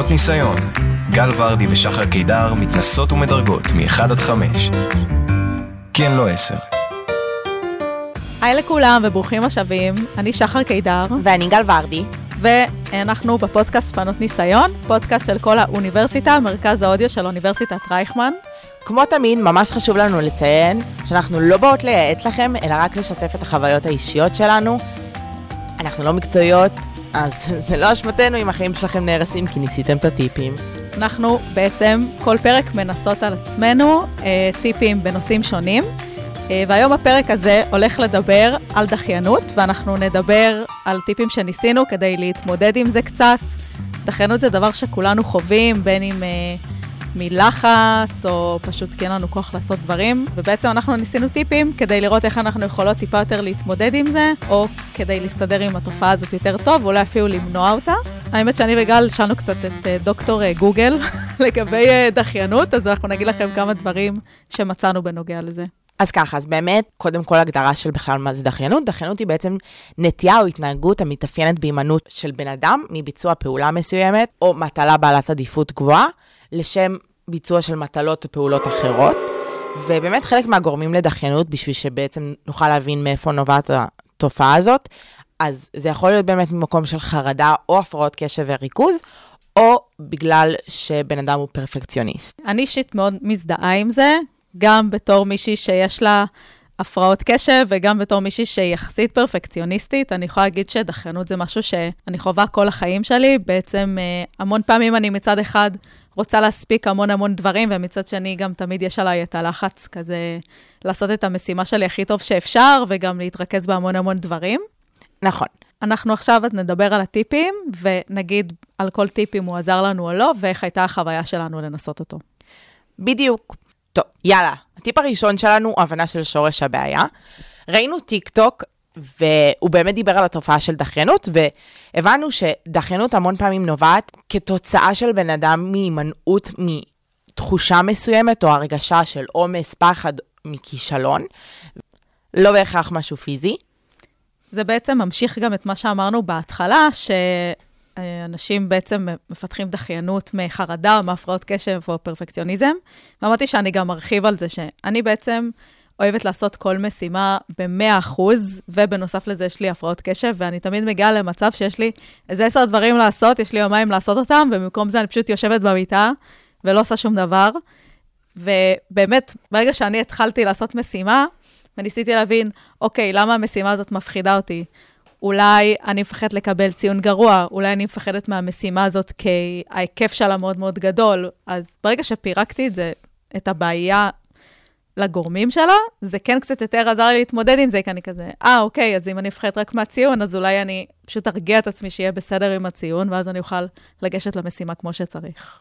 בנות ניסיון. גל ורדי ושחר קידר מתנסות ומדרגות מ-1 עד 5. כן, לא 10. היי לכולם וברוכים השבים, אני שחר קידר. ואני גל ורדי. ואנחנו בפודקאסט פנות ניסיון, פודקאסט של כל האוניברסיטה, מרכז האודיו של אוניברסיטת רייכמן. כמו תמיד, ממש חשוב לנו לציין שאנחנו לא באות לייעץ לכם, אלא רק לשתף את החוויות האישיות שלנו. אנחנו לא מקצועיות, אז זה לא אשמתנו אם החיים שלכם נהרסים כי ניסיתם את הטיפים. אנחנו בעצם כל פרק מנסות על עצמנו אה, טיפים בנושאים שונים, אה, והיום הפרק הזה הולך לדבר על דחיינות, ואנחנו נדבר על טיפים שניסינו כדי להתמודד עם זה קצת. דחיינות זה דבר שכולנו חווים, בין אם... אה, מלחץ, או פשוט כי אין לנו כוח לעשות דברים, ובעצם אנחנו ניסינו טיפים כדי לראות איך אנחנו יכולות טיפה יותר להתמודד עם זה, או כדי להסתדר עם התופעה הזאת יותר טוב, ואולי אפילו למנוע אותה. האמת שאני וגל שאלנו קצת את אה, דוקטור אה, גוגל לגבי אה, דחיינות, אז אנחנו נגיד לכם כמה דברים שמצאנו בנוגע לזה. אז ככה, אז באמת, קודם כל הגדרה של בכלל מה זה דחיינות. דחיינות היא בעצם נטייה או התנהגות המתאפיינת בהימנעות של בן אדם מביצוע פעולה מסוימת, או מטלה בעלת עדיפות גבוהה, לשם ביצוע של מטלות ופעולות אחרות. ובאמת חלק מהגורמים לדחיינות, בשביל שבעצם נוכל להבין מאיפה נובעת התופעה הזאת, אז זה יכול להיות באמת ממקום של חרדה או הפרעות קשב וריכוז, או בגלל שבן אדם הוא פרפקציוניסט. אני אישית מאוד מזדהה עם זה, גם בתור מישהי שיש לה הפרעות קשב, וגם בתור מישהי שהיא יחסית פרפקציוניסטית. אני יכולה להגיד שדחיינות זה משהו שאני חווה כל החיים שלי. בעצם אה, המון פעמים אני מצד אחד רוצה להספיק המון המון דברים, ומצד שני גם תמיד יש עליי את הלחץ כזה לעשות את המשימה שלי הכי טוב שאפשר, וגם להתרכז בהמון המון דברים. נכון. אנחנו עכשיו נדבר על הטיפים, ונגיד על כל טיפ אם הוא עזר לנו או לא, ואיך הייתה החוויה שלנו לנסות אותו. בדיוק. טוב, יאללה. הטיפ הראשון שלנו הוא הבנה של שורש הבעיה. ראינו טיק טוק והוא באמת דיבר על התופעה של דחיינות, והבנו שדחיינות המון פעמים נובעת כתוצאה של בן אדם מהימנעות מתחושה מסוימת, או הרגשה של עומס, פחד מכישלון, לא בהכרח משהו פיזי. זה בעצם ממשיך גם את מה שאמרנו בהתחלה, שאנשים בעצם מפתחים דחיינות מחרדה מהפרעות קשב או פרפקציוניזם. ואמרתי שאני גם ארחיב על זה, שאני בעצם... אוהבת לעשות כל משימה ב-100%, ובנוסף לזה יש לי הפרעות קשב, ואני תמיד מגיעה למצב שיש לי איזה עשר דברים לעשות, יש לי יומיים לעשות אותם, ובמקום זה אני פשוט יושבת במיטה ולא עושה שום דבר. ובאמת, ברגע שאני התחלתי לעשות משימה, וניסיתי להבין, אוקיי, למה המשימה הזאת מפחידה אותי? אולי אני מפחדת לקבל ציון גרוע, אולי אני מפחדת מהמשימה הזאת כי ההיקף שלה מאוד מאוד גדול. אז ברגע שפירקתי את זה, את הבעיה לגורמים שלה, זה כן קצת יותר עזר לי להתמודד עם זה, כי אני כזה, אה, אוקיי, אז אם אני אפחד רק מהציון, אז אולי אני פשוט ארגיע את עצמי שיהיה בסדר עם הציון, ואז אני אוכל לגשת למשימה כמו שצריך.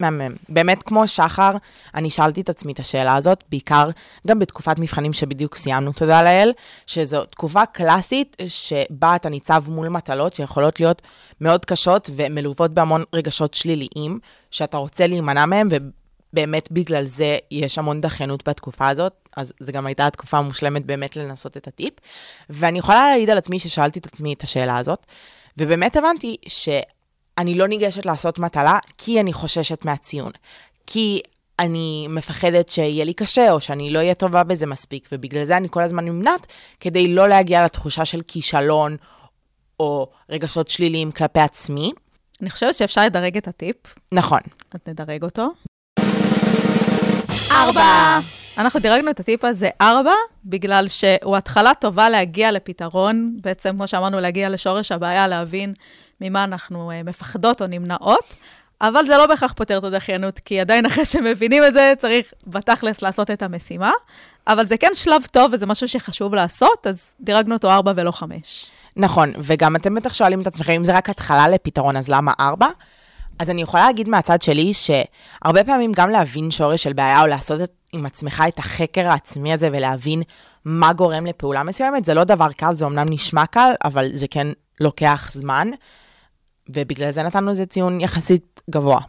מהמם. באמת, כמו שחר, אני שאלתי את עצמי את השאלה הזאת, בעיקר גם בתקופת מבחנים שבדיוק סיימנו, תודה לאל, שזו תקופה קלאסית שבה אתה ניצב מול מטלות שיכולות להיות מאוד קשות ומלוות בהמון רגשות שליליים, שאתה רוצה להימנע מהם, באמת בגלל זה יש המון דחיינות בתקופה הזאת, אז זו גם הייתה התקופה המושלמת באמת לנסות את הטיפ. ואני יכולה להעיד על עצמי ששאלתי את עצמי את השאלה הזאת, ובאמת הבנתי שאני לא ניגשת לעשות מטלה כי אני חוששת מהציון. כי אני מפחדת שיהיה לי קשה, או שאני לא אהיה טובה בזה מספיק, ובגלל זה אני כל הזמן נמנעת, כדי לא להגיע לתחושה של כישלון, או רגשות שליליים כלפי עצמי. אני חושבת שאפשר לדרג את הטיפ. נכון. אז נדרג אותו. ארבע. אנחנו דירגנו את הטיפ הזה ארבע, בגלל שהוא התחלה טובה להגיע לפתרון, בעצם, כמו שאמרנו, להגיע לשורש הבעיה, להבין ממה אנחנו uh, מפחדות או נמנעות, אבל זה לא בהכרח פותר את הדחיינות, כי עדיין אחרי שמבינים את זה, צריך בתכלס לעשות את המשימה. אבל זה כן שלב טוב וזה משהו שחשוב לעשות, אז דירגנו אותו ארבע ולא חמש. נכון, וגם אתם בטח שואלים את עצמכם, אם זה רק התחלה לפתרון, אז למה ארבע? אז אני יכולה להגיד מהצד שלי, שהרבה פעמים גם להבין שורש של בעיה, או לעשות את, עם עצמך את החקר העצמי הזה, ולהבין מה גורם לפעולה מסוימת, זה לא דבר קל, זה אמנם נשמע קל, אבל זה כן לוקח זמן, ובגלל זה נתנו לזה ציון יחסית גבוה.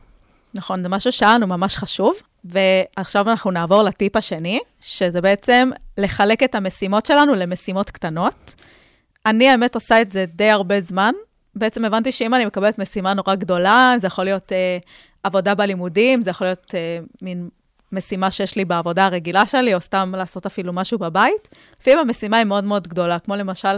נכון, זה משהו שהיה לנו ממש חשוב, ועכשיו אנחנו נעבור לטיפ השני, שזה בעצם לחלק את המשימות שלנו למשימות קטנות. אני, האמת, עושה את זה די הרבה זמן, בעצם הבנתי שאם אני מקבלת משימה נורא גדולה, זה יכול להיות אה, עבודה בלימודים, זה יכול להיות אה, מין משימה שיש לי בעבודה הרגילה שלי, או סתם לעשות אפילו משהו בבית. לפעמים המשימה היא מאוד מאוד גדולה, כמו למשל,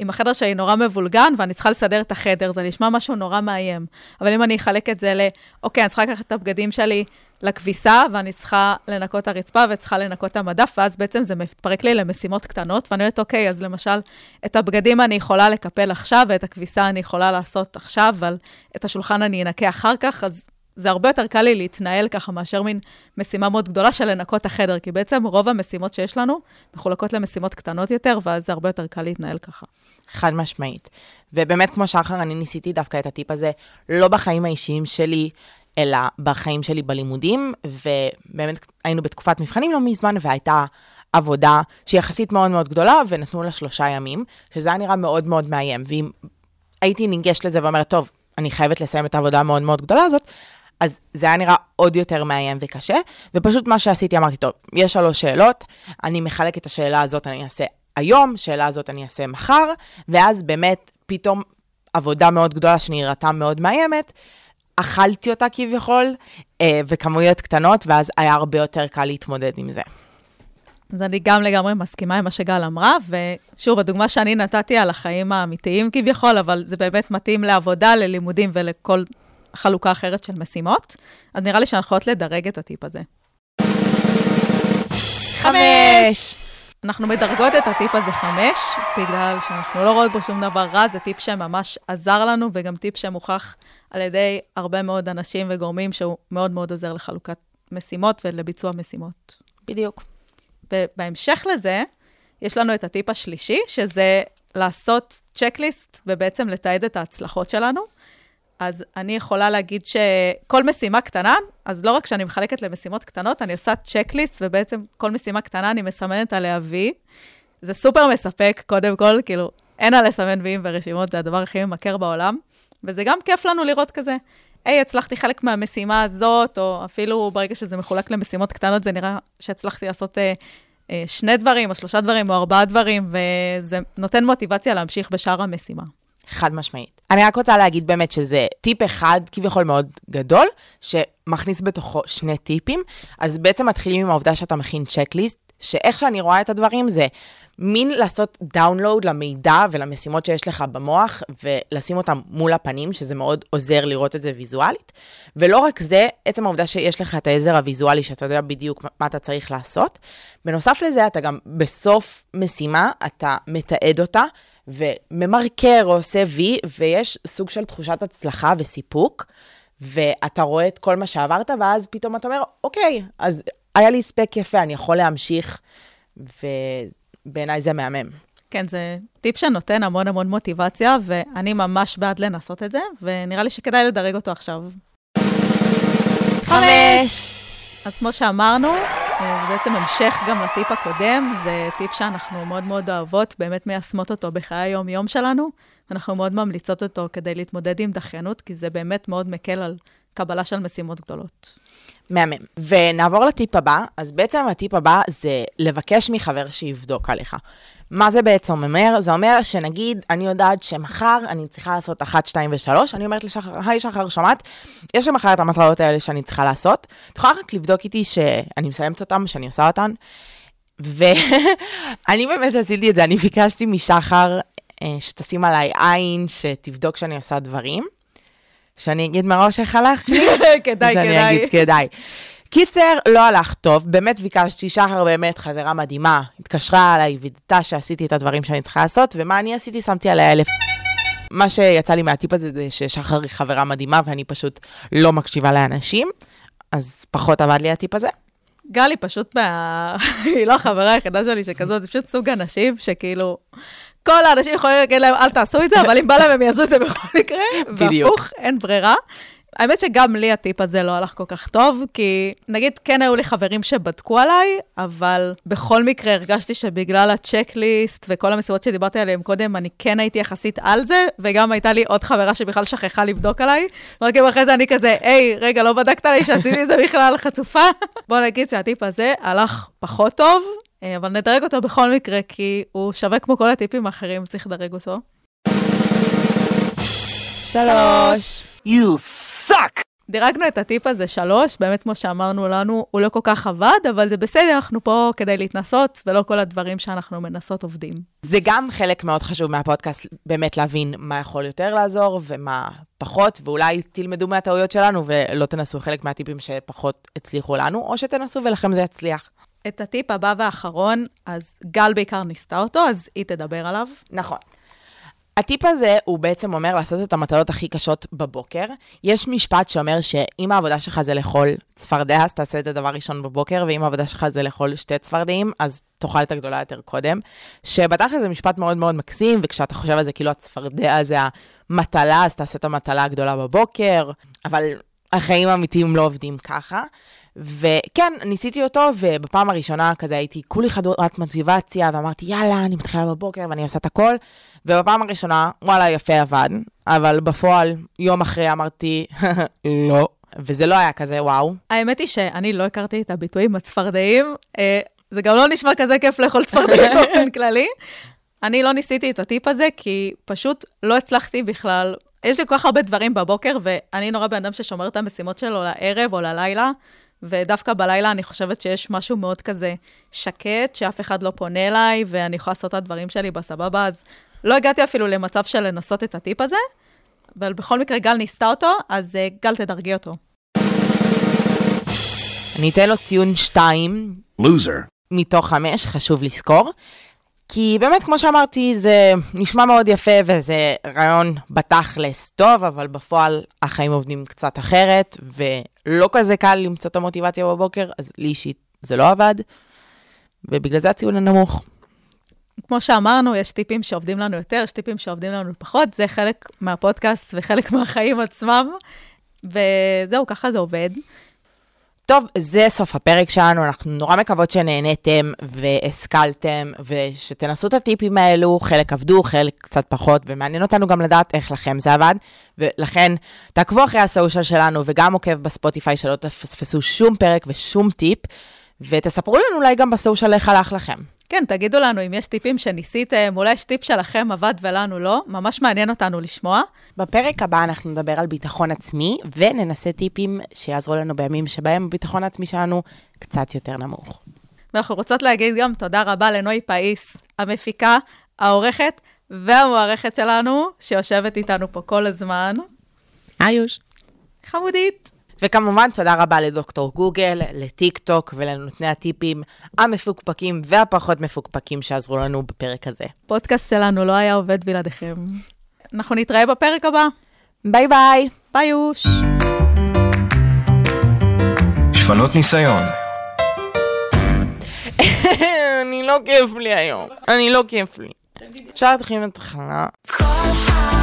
אם החדר שלי נורא מבולגן ואני צריכה לסדר את החדר, זה נשמע משהו נורא מאיים. אבל אם אני אחלק את זה ל, אוקיי, אני צריכה לקחת את הבגדים שלי לכביסה, ואני צריכה לנקות את הרצפה וצריכה לנקות את המדף, ואז בעצם זה מתפרק לי למשימות קטנות, ואני אומרת, אוקיי, אז למשל, את הבגדים אני יכולה לקפל עכשיו, ואת הכביסה אני יכולה לעשות עכשיו, אבל את השולחן אני אנקה אחר כך, אז זה הרבה יותר קל לי להתנהל ככה מאשר מין משימה מאוד גדולה של לנקות החדר, כי בעצם רוב המשימות שיש לנו מחולקות למשימות קטנות יותר, ואז זה הרבה יותר קל להתנהל ככה. חד משמעית. ובאמת, כמו שחר, אני ניסיתי דווקא את הטיפ הזה, לא בחיים האישיים שלי, אלא בחיים שלי בלימודים, ובאמת היינו בתקופת מבחנים לא מזמן, והייתה עבודה שהיא יחסית מאוד מאוד גדולה, ונתנו לה שלושה ימים, שזה היה נראה מאוד מאוד מאיים. ואם הייתי ניגשת לזה ואומרת, טוב, אני חייבת לסיים את העבודה המאוד מאוד גדולה הזאת, אז זה היה נראה עוד יותר מאיים וקשה, ופשוט מה שעשיתי, אמרתי, טוב, יש שלוש שאלות, אני מחלק את השאלה הזאת, אני אעשה היום, שאלה הזאת אני אעשה מחר, ואז באמת פתאום עבודה מאוד גדולה שנראתה מאוד מאיימת, אכלתי אותה כביכול, אה, וכמויות קטנות, ואז היה הרבה יותר קל להתמודד עם זה. אז אני גם לגמרי מסכימה עם מה שגל אמרה, ושוב, הדוגמה שאני נתתי על החיים האמיתיים כביכול, אבל זה באמת מתאים לעבודה, ללימודים ולכל חלוקה אחרת של משימות, אז נראה לי שאנחנו יכולות לדרג את הטיפ הזה. חמש! אנחנו מדרגות את הטיפ הזה חמש, בגלל שאנחנו לא רואות בו שום דבר רע, זה טיפ שממש עזר לנו, וגם טיפ שמוכח על ידי הרבה מאוד אנשים וגורמים שהוא מאוד מאוד עוזר לחלוקת משימות ולביצוע משימות. בדיוק. ובהמשך לזה, יש לנו את הטיפ השלישי, שזה לעשות צ'קליסט ובעצם לתעד את ההצלחות שלנו. אז אני יכולה להגיד שכל משימה קטנה, אז לא רק שאני מחלקת למשימות קטנות, אני עושה צ'קליסט, ובעצם כל משימה קטנה אני מסמנת עליה וי. זה סופר מספק, קודם כל, כאילו, אין על לסמן ויים ברשימות, זה הדבר הכי ממכר בעולם. וזה גם כיף לנו לראות כזה, היי, הצלחתי חלק מהמשימה הזאת, או אפילו ברגע שזה מחולק למשימות קטנות, זה נראה שהצלחתי לעשות אה, אה, שני דברים, או שלושה דברים, או ארבעה דברים, וזה נותן מוטיבציה להמשיך בשאר המשימה. חד משמעית. אני רק רוצה להגיד באמת שזה טיפ אחד כביכול מאוד גדול, שמכניס בתוכו שני טיפים. אז בעצם מתחילים עם העובדה שאתה מכין checklist, שאיך שאני רואה את הדברים זה מין לעשות download למידע ולמשימות שיש לך במוח, ולשים אותם מול הפנים, שזה מאוד עוזר לראות את זה ויזואלית. ולא רק זה, עצם העובדה שיש לך את העזר הוויזואלי, שאתה יודע בדיוק מה אתה צריך לעשות. בנוסף לזה, אתה גם בסוף משימה, אתה מתעד אותה, וממרקר או עושה וי, ויש סוג של תחושת הצלחה וסיפוק, ואתה רואה את כל מה שעברת, ואז פתאום אתה אומר, אוקיי, אז היה לי הספק יפה, אני יכול להמשיך, ובעיניי זה מהמם. כן, זה טיפ שנותן המון המון מוטיבציה, ואני ממש בעד לנסות את זה, ונראה לי שכדאי לדרג אותו עכשיו. חמש! אז כמו שאמרנו, אה, זה בעצם המשך גם לטיפ הקודם, זה טיפ שאנחנו מאוד מאוד אוהבות, באמת מיישמות אותו בחיי היום-יום שלנו, ואנחנו מאוד ממליצות אותו כדי להתמודד עם דחיינות, כי זה באמת מאוד מקל על קבלה של משימות גדולות. מהמם. ונעבור לטיפ הבא. אז בעצם הטיפ הבא זה לבקש מחבר שיבדוק עליך. מה זה בעצם אומר? זה אומר שנגיד, אני יודעת שמחר אני צריכה לעשות 1, 2 ו-3, אני אומרת לשחר, היי שחר, שומעת? יש לי מחר את המטרות האלה שאני צריכה לעשות. את יכולה רק לבדוק איתי שאני מסיימת אותן, שאני עושה אותן? ואני באמת עשיתי את זה, אני ביקשתי משחר אה, שתשים עליי עין, שתבדוק שאני עושה דברים. שאני אגיד מראש איך הלך לי? כדאי, כדאי. שאני אגיד כדאי. קיצר, לא הלך טוב, באמת ביקשתי, שחר באמת חברה מדהימה, התקשרה אליי, וידתה שעשיתי את הדברים שאני צריכה לעשות, ומה אני עשיתי? שמתי עליה אלף. מה שיצא לי מהטיפ הזה זה ששחר היא חברה מדהימה ואני פשוט לא מקשיבה לאנשים, אז פחות עבד לי הטיפ הזה. גלי פשוט מה... היא לא החברה היחידה שלי שכזאת, זה פשוט סוג אנשים שכאילו... כל האנשים יכולים להגיד להם, אל תעשו את זה, אבל אם בא להם הם יעשו את זה בכל מקרה. בדיוק. והפוך, אין ברירה. האמת שגם לי הטיפ הזה לא הלך כל כך טוב, כי נגיד כן היו לי חברים שבדקו עליי, אבל בכל מקרה הרגשתי שבגלל הצ'קליסט וכל המשימות שדיברתי עליהן קודם, אני כן הייתי יחסית על זה, וגם הייתה לי עוד חברה שבכלל שכחה לבדוק עליי. רק אם אחרי זה אני כזה, היי, רגע, לא בדקת עליי שעשיתי את זה בכלל חצופה? בוא נגיד שהטיפ הזה הלך פחות טוב, אבל נדרג אותו בכל מקרה, כי הוא שווה כמו כל הטיפים האחרים, צריך לדרג אותו. שלוש. You suck! דירגנו את הטיפ הזה שלוש, באמת כמו שאמרנו לנו, הוא לא כל כך עבד, אבל זה בסדר, אנחנו פה כדי להתנסות, ולא כל הדברים שאנחנו מנסות עובדים. זה גם חלק מאוד חשוב מהפודקאסט, באמת להבין מה יכול יותר לעזור ומה פחות, ואולי תלמדו מהטעויות שלנו ולא תנסו חלק מהטיפים שפחות הצליחו לנו, או שתנסו ולכם זה יצליח. את הטיפ הבא והאחרון, אז גל בעיקר ניסתה אותו, אז היא תדבר עליו. נכון. הטיפ הזה הוא בעצם אומר לעשות את המטלות הכי קשות בבוקר. יש משפט שאומר שאם העבודה שלך זה לאכול צפרדע, אז תעשה את זה דבר ראשון בבוקר, ואם העבודה שלך זה לאכול שתי צפרדעים, אז תאכל את הגדולה יותר קודם. שבתכל'ס זה משפט מאוד מאוד מקסים, וכשאתה חושב על זה כאילו הצפרדע זה המטלה, אז תעשה את המטלה הגדולה בבוקר, אבל החיים האמיתיים לא עובדים ככה. וכן, ניסיתי אותו, ובפעם הראשונה כזה הייתי כולי חדורת מוטיבציה, ואמרתי, יאללה, אני מתחילה בבוקר ואני עושה את הכל. ובפעם הראשונה, וואלה, יפה עבד, אבל בפועל, יום אחרי אמרתי, לא. וזה לא היה כזה וואו. האמת היא שאני לא הכרתי את הביטויים הצפרדעים. אה, זה גם לא נשמע כזה כיף לאכול צפרדעים באופן כללי. אני לא ניסיתי את הטיפ הזה, כי פשוט לא הצלחתי בכלל. יש לי כל כך הרבה דברים בבוקר, ואני נורא בן אדם ששומר את המשימות שלו לערב או ללילה, ודווקא בלילה אני חושבת שיש משהו מאוד כזה שקט, שאף אחד לא פונה אליי, ואני יכולה לעשות את הדברים שלי בסבבה, אז לא הגעתי אפילו למצב של לנסות את הטיפ הזה, אבל בכל מקרה גל ניסתה אותו, אז uh, גל תדרגי אותו. אני אתן לו ציון 2 Loser. מתוך 5, חשוב לזכור. כי באמת, כמו שאמרתי, זה נשמע מאוד יפה וזה רעיון בתכלס טוב, אבל בפועל החיים עובדים קצת אחרת, ולא כזה קל למצוא את המוטיבציה בבוקר, אז לי אישית זה לא עבד, ובגלל זה הציון הנמוך. כמו שאמרנו, יש טיפים שעובדים לנו יותר, יש טיפים שעובדים לנו פחות, זה חלק מהפודקאסט וחלק מהחיים עצמם, וזהו, ככה זה עובד. טוב, זה סוף הפרק שלנו, אנחנו נורא מקוות שנהניתם והשכלתם, ושתנסו את הטיפים האלו, חלק עבדו, חלק קצת פחות, ומעניין אותנו גם לדעת איך לכם זה עבד, ולכן תעקבו אחרי הסושיאל שלנו, וגם עוקב בספוטיפיי שלא תפספסו שום פרק ושום טיפ, ותספרו לנו אולי גם בסושיאל איך הלך לכם. כן, תגידו לנו אם יש טיפים שניסיתם, אולי יש טיפ שלכם עבד ולנו לא, ממש מעניין אותנו לשמוע. בפרק הבא אנחנו נדבר על ביטחון עצמי, וננסה טיפים שיעזרו לנו בימים שבהם הביטחון העצמי שלנו קצת יותר נמוך. ואנחנו רוצות להגיד גם תודה רבה לנוי פאיס, המפיקה, העורכת והמוערכת שלנו, שיושבת איתנו פה כל הזמן. איוש. חמודית. וכמובן, תודה רבה לדוקטור גוגל, לטיק טוק ולנותני הטיפים המפוקפקים והפחות מפוקפקים שעזרו לנו בפרק הזה. פודקאסט שלנו לא היה עובד בלעדיכם. אנחנו נתראה בפרק הבא. ביי ביי. ביי יוש. שפנות ניסיון, אני לא כיף לי היום. אני לא כיף לי. אפשר להתחיל האוניברסיטה